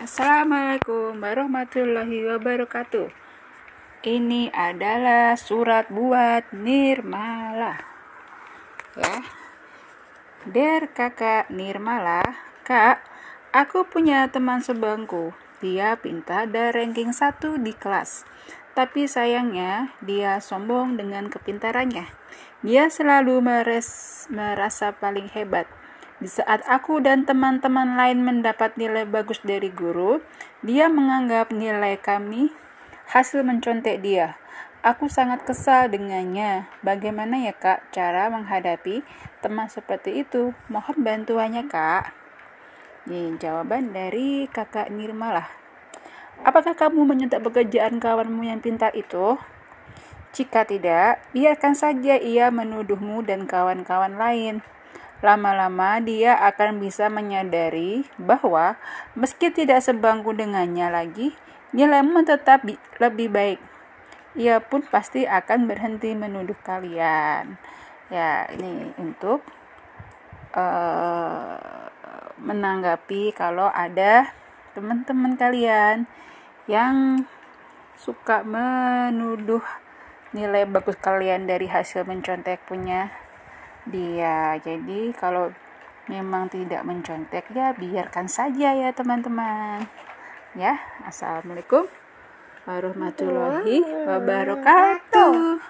Assalamualaikum warahmatullahi wabarakatuh. Ini adalah surat buat Nirmala. Ya. Der kakak Nirmala, Kak, aku punya teman sebangku. Dia pintar dan ranking 1 di kelas. Tapi sayangnya, dia sombong dengan kepintarannya. Dia selalu meres, merasa paling hebat di saat aku dan teman-teman lain mendapat nilai bagus dari guru, dia menganggap nilai kami hasil mencontek dia. Aku sangat kesal dengannya. Bagaimana ya kak cara menghadapi teman seperti itu? Mohon bantuannya kak. Ini jawaban dari kakak Nirmalah. Apakah kamu menyontek pekerjaan kawanmu yang pintar itu? Jika tidak, biarkan saja ia menuduhmu dan kawan-kawan lain. Lama-lama dia akan bisa menyadari bahwa meski tidak sebangku dengannya lagi, nilaimu tetap lebih baik. Ia pun pasti akan berhenti menuduh kalian. Ya, ini untuk uh, menanggapi kalau ada teman-teman kalian yang suka menuduh nilai bagus kalian dari hasil mencontek punya dia jadi kalau memang tidak mencontek ya biarkan saja ya teman-teman. Ya assalamualaikum warahmatullahi wabarakatuh